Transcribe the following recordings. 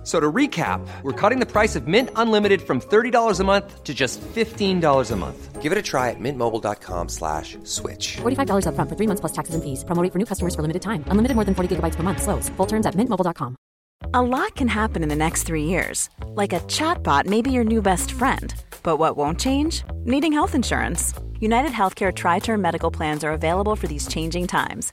F- So to recap, we're cutting the price of Mint Unlimited from $30 a month to just $15 a month. Give it a try at mintmobile.com slash switch. $45 upfront for three months plus taxes and fees. Promo rate for new customers for limited time. Unlimited more than 40 gigabytes per month. Slows. Full terms at mintmobile.com. A lot can happen in the next three years. Like a chatbot may be your new best friend. But what won't change? Needing health insurance. United Healthcare Tri Term Medical Plans are available for these changing times.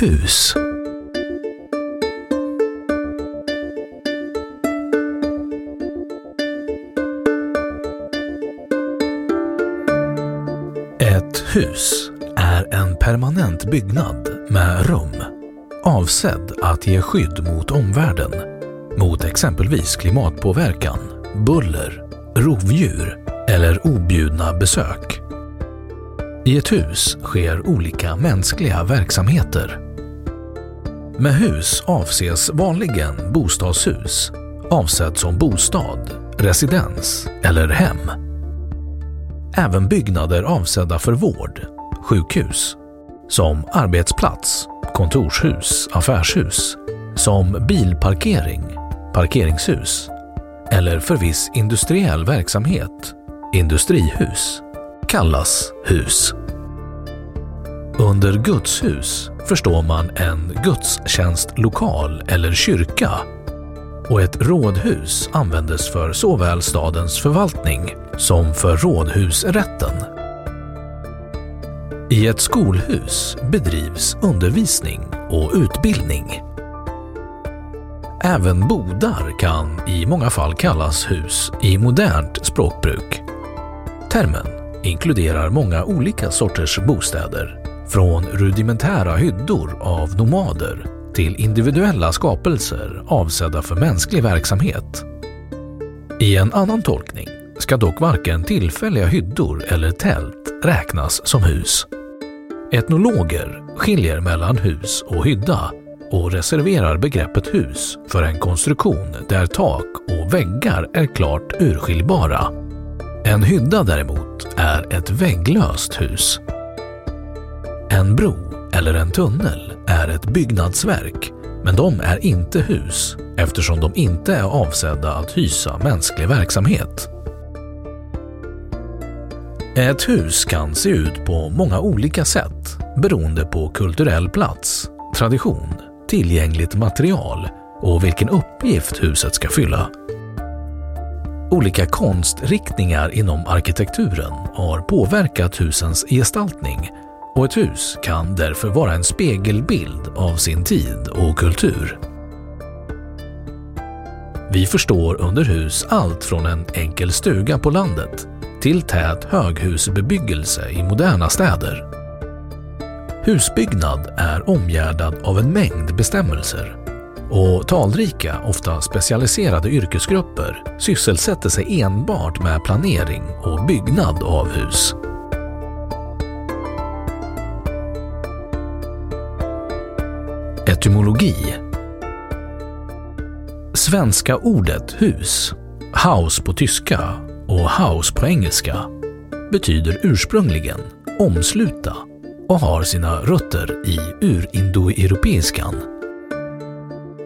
Hus. Ett hus är en permanent byggnad med rum avsedd att ge skydd mot omvärlden, mot exempelvis klimatpåverkan, buller, rovdjur eller objudna besök. I ett hus sker olika mänskliga verksamheter. Med hus avses vanligen bostadshus, avsett som bostad, residens eller hem. Även byggnader avsedda för vård, sjukhus, som arbetsplats, kontorshus, affärshus, som bilparkering, parkeringshus eller för viss industriell verksamhet, industrihus, kallas hus. Under gudshus förstår man en gudstjänstlokal eller kyrka och ett rådhus användes för såväl stadens förvaltning som för rådhusrätten. I ett skolhus bedrivs undervisning och utbildning. Även bodar kan i många fall kallas hus i modernt språkbruk. Termen inkluderar många olika sorters bostäder, från rudimentära hyddor av nomader till individuella skapelser avsedda för mänsklig verksamhet. I en annan tolkning ska dock varken tillfälliga hyddor eller tält räknas som hus. Etnologer skiljer mellan hus och hydda och reserverar begreppet hus för en konstruktion där tak och väggar är klart urskiljbara. En hydda däremot är ett vägglöst hus. En bro eller en tunnel är ett byggnadsverk, men de är inte hus eftersom de inte är avsedda att hysa mänsklig verksamhet. Ett hus kan se ut på många olika sätt beroende på kulturell plats, tradition, tillgängligt material och vilken uppgift huset ska fylla. Olika konstriktningar inom arkitekturen har påverkat husens gestaltning och ett hus kan därför vara en spegelbild av sin tid och kultur. Vi förstår under hus allt från en enkel stuga på landet till tät höghusbebyggelse i moderna städer. Husbyggnad är omgärdad av en mängd bestämmelser och talrika, ofta specialiserade yrkesgrupper sysselsätter sig enbart med planering och byggnad av hus. Etymologi Svenska ordet hus, house på tyska och house på engelska, betyder ursprungligen omsluta och har sina rötter i urindoeuropeiskan.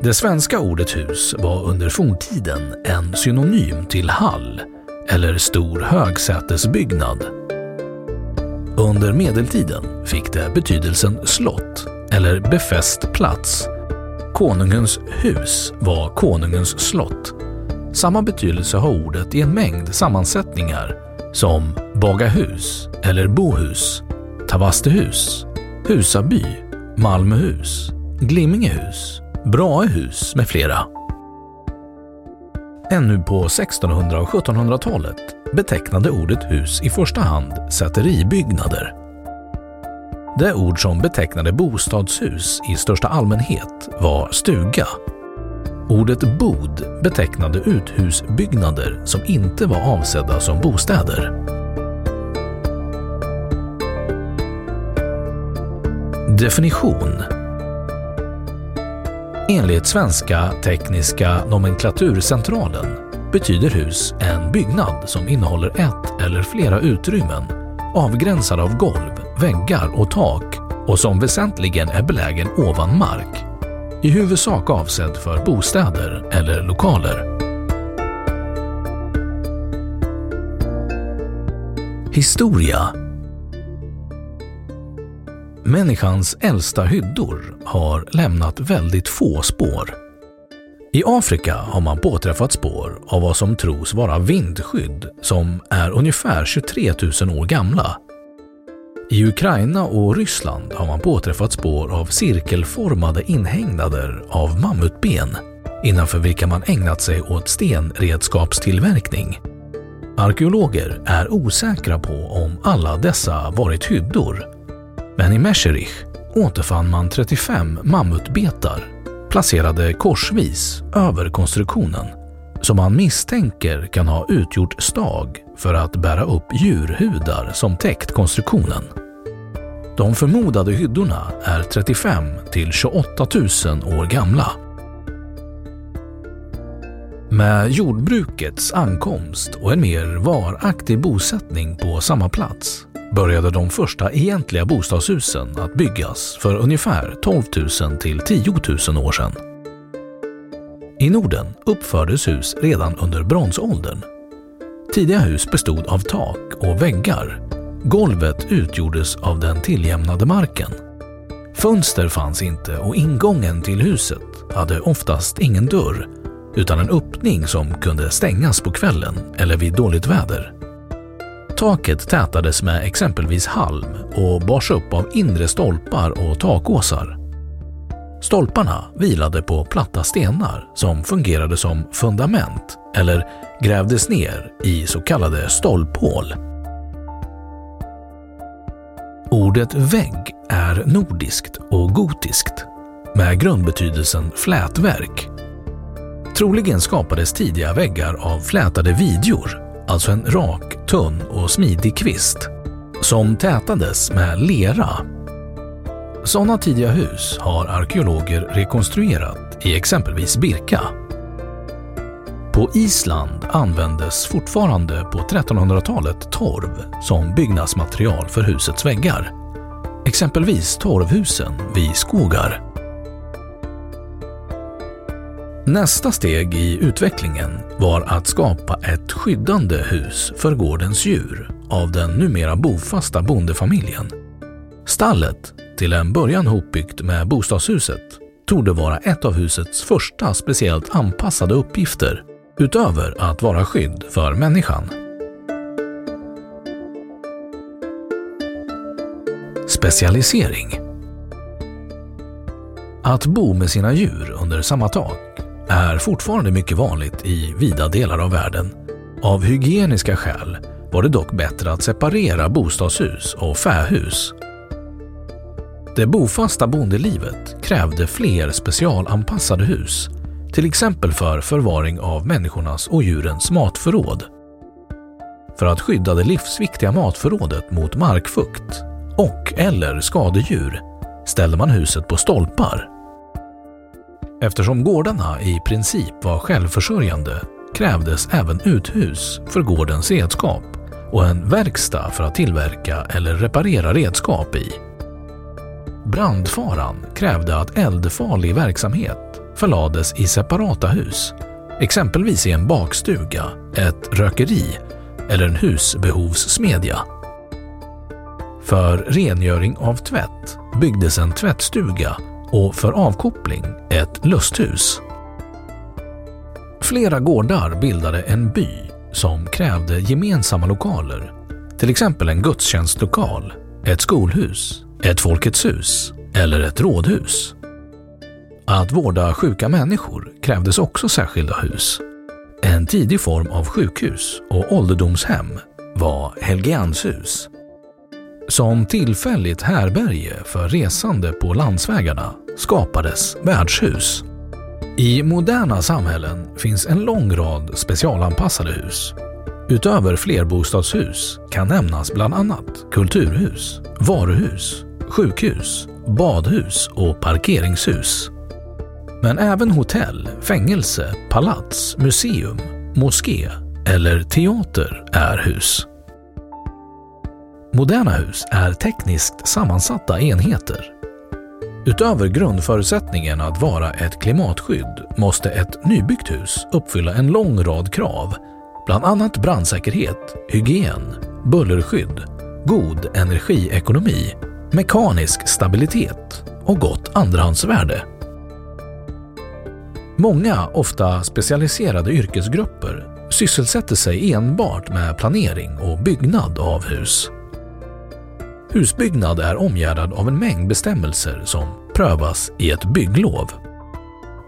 Det svenska ordet hus var under forntiden en synonym till hall eller stor högsätesbyggnad. Under medeltiden fick det betydelsen slott eller befäst plats. Konungens hus var konungens slott. Samma betydelse har ordet i en mängd sammansättningar som bagahus eller bohus, Tavastehus, Husaby, Malmöhus, Glimmingehus, Braehus med flera. Ännu på 1600 och 1700-talet betecknade ordet hus i första hand säteribyggnader. Det ord som betecknade bostadshus i största allmänhet var stuga. Ordet bod betecknade uthusbyggnader som inte var avsedda som bostäder. Definition Enligt Svenska Tekniska Nomenklaturcentralen betyder hus en byggnad som innehåller ett eller flera utrymmen avgränsade av golv, väggar och tak och som väsentligen är belägen ovan mark. I huvudsak avsedd för bostäder eller lokaler. Historia Människans äldsta hyddor har lämnat väldigt få spår. I Afrika har man påträffat spår av vad som tros vara vindskydd som är ungefär 23 000 år gamla. I Ukraina och Ryssland har man påträffat spår av cirkelformade inhägnader av mammutben innanför vilka man ägnat sig åt stenredskapstillverkning. Arkeologer är osäkra på om alla dessa varit hyddor men i Mescherich återfann man 35 mammutbetar placerade korsvis över konstruktionen som man misstänker kan ha utgjort stag för att bära upp djurhudar som täckt konstruktionen. De förmodade hyddorna är 35 till 28 000 år gamla. Med jordbrukets ankomst och en mer varaktig bosättning på samma plats började de första egentliga bostadshusen att byggas för ungefär 12 000 till 10 000 år sedan. I Norden uppfördes hus redan under bronsåldern. Tidiga hus bestod av tak och väggar. Golvet utgjordes av den tilljämnade marken. Fönster fanns inte och ingången till huset hade oftast ingen dörr utan en öppning som kunde stängas på kvällen eller vid dåligt väder. Taket tätades med exempelvis halm och bars upp av inre stolpar och takåsar. Stolparna vilade på platta stenar som fungerade som fundament eller grävdes ner i så kallade stolphål. Ordet vägg är nordiskt och gotiskt med grundbetydelsen flätverk. Troligen skapades tidiga väggar av flätade vidjor alltså en rak, tunn och smidig kvist, som tätades med lera. Sådana tidiga hus har arkeologer rekonstruerat i exempelvis Birka. På Island användes fortfarande på 1300-talet torv som byggnadsmaterial för husets väggar. Exempelvis torvhusen vid Skogar. Nästa steg i utvecklingen var att skapa ett skyddande hus för gårdens djur av den numera bofasta bondefamiljen. Stallet, till en början hopbyggt med bostadshuset, torde vara ett av husets första speciellt anpassade uppgifter utöver att vara skydd för människan. Specialisering Att bo med sina djur under samma tak är fortfarande mycket vanligt i vida delar av världen. Av hygieniska skäl var det dock bättre att separera bostadshus och fähus. Det bofasta bondelivet krävde fler specialanpassade hus, till exempel för förvaring av människornas och djurens matförråd. För att skydda det livsviktiga matförrådet mot markfukt och eller skadedjur ställde man huset på stolpar Eftersom gårdarna i princip var självförsörjande krävdes även uthus för gårdens redskap och en verkstad för att tillverka eller reparera redskap i brandfaran krävde att eldfarlig verksamhet förlades i separata hus, exempelvis i en bakstuga, ett rökeri eller en husbehovssmedja. För rengöring av tvätt byggdes en tvättstuga och för avkoppling ett lusthus. Flera gårdar bildade en by som krävde gemensamma lokaler, till exempel en gudstjänstlokal, ett skolhus, ett Folkets hus eller ett rådhus. Att vårda sjuka människor krävdes också särskilda hus. En tidig form av sjukhus och ålderdomshem var Helgeandshus. Som tillfälligt härberge för resande på landsvägarna skapades värdshus. I moderna samhällen finns en lång rad specialanpassade hus. Utöver flerbostadshus kan nämnas bland annat kulturhus, varuhus, sjukhus, badhus och parkeringshus. Men även hotell, fängelse, palats, museum, moské eller teater är hus. Moderna hus är tekniskt sammansatta enheter. Utöver grundförutsättningen att vara ett klimatskydd måste ett nybyggt hus uppfylla en lång rad krav, bland annat brandsäkerhet, hygien, bullerskydd, god energiekonomi, mekanisk stabilitet och gott andrahandsvärde. Många, ofta specialiserade yrkesgrupper sysselsätter sig enbart med planering och byggnad av hus. Husbyggnad är omgärdad av en mängd bestämmelser som prövas i ett bygglov.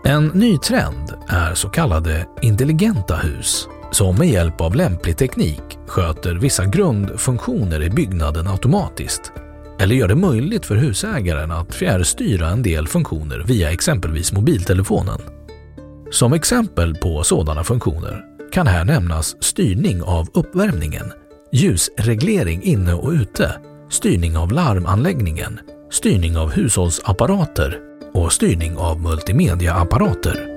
En ny trend är så kallade intelligenta hus som med hjälp av lämplig teknik sköter vissa grundfunktioner i byggnaden automatiskt eller gör det möjligt för husägaren att fjärrstyra en del funktioner via exempelvis mobiltelefonen. Som exempel på sådana funktioner kan här nämnas styrning av uppvärmningen, ljusreglering inne och ute, styrning av larmanläggningen, styrning av hushållsapparater och styrning av multimediaapparater.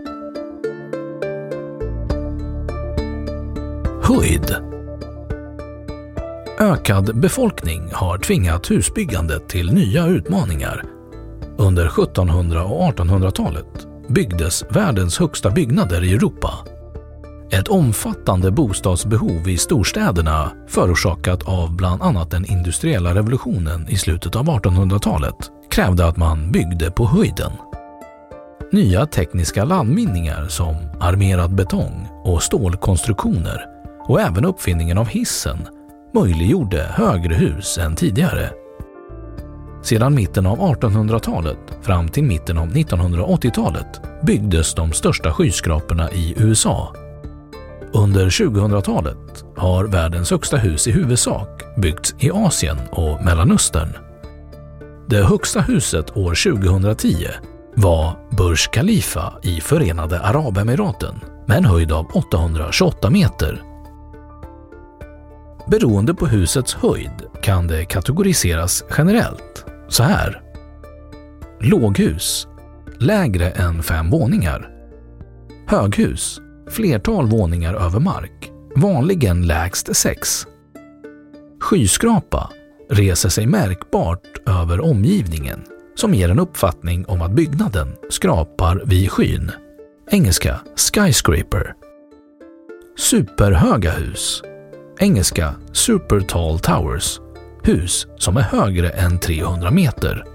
Höjd Ökad befolkning har tvingat husbyggandet till nya utmaningar. Under 1700 och 1800-talet byggdes världens högsta byggnader i Europa. Ett omfattande bostadsbehov i storstäderna förorsakat av bland annat den industriella revolutionen i slutet av 1800-talet krävde att man byggde på höjden. Nya tekniska landvinningar som armerad betong och stålkonstruktioner och även uppfinningen av hissen möjliggjorde högre hus än tidigare. Sedan mitten av 1800-talet fram till mitten av 1980-talet byggdes de största skyskraporna i USA. Under 2000-talet har världens högsta hus i huvudsak byggts i Asien och Mellanöstern. Det högsta huset år 2010 var Burj Khalifa i Förenade Arabemiraten med en höjd av 828 meter. Beroende på husets höjd kan det kategoriseras generellt så här. Låghus, lägre än fem våningar. Höghus, flertal våningar över mark, vanligen lägst sex. Skyskrapa reser sig märkbart över omgivningen som ger en uppfattning om att byggnaden skrapar vid skyn. Engelska skyscraper. Superhöga hus. Engelska super tall towers hus som är högre än 300 meter.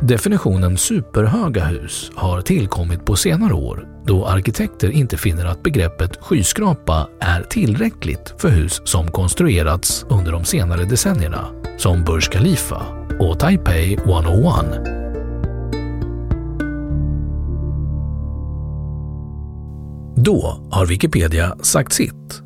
Definitionen superhöga hus har tillkommit på senare år då arkitekter inte finner att begreppet skyskrapa är tillräckligt för hus som konstruerats under de senare decennierna, som Burj Khalifa och Taipei 101. Då har Wikipedia sagt sitt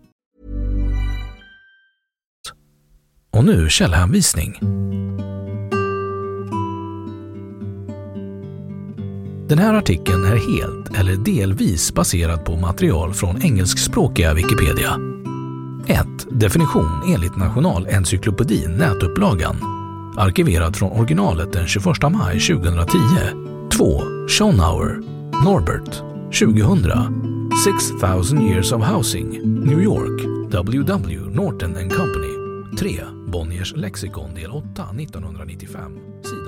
Och nu källhänvisning. Den här artikeln är helt eller delvis baserad på material från engelskspråkiga Wikipedia. 1. Definition enligt Nationalencyklopedin nätupplagan. Arkiverad från originalet den 21 maj 2010. 2. Schonauer, Norbert, 2000. 6000 Years of Housing, New York, W.W. Norton and Company. 3. Bonniers lexikon del 8, 1995.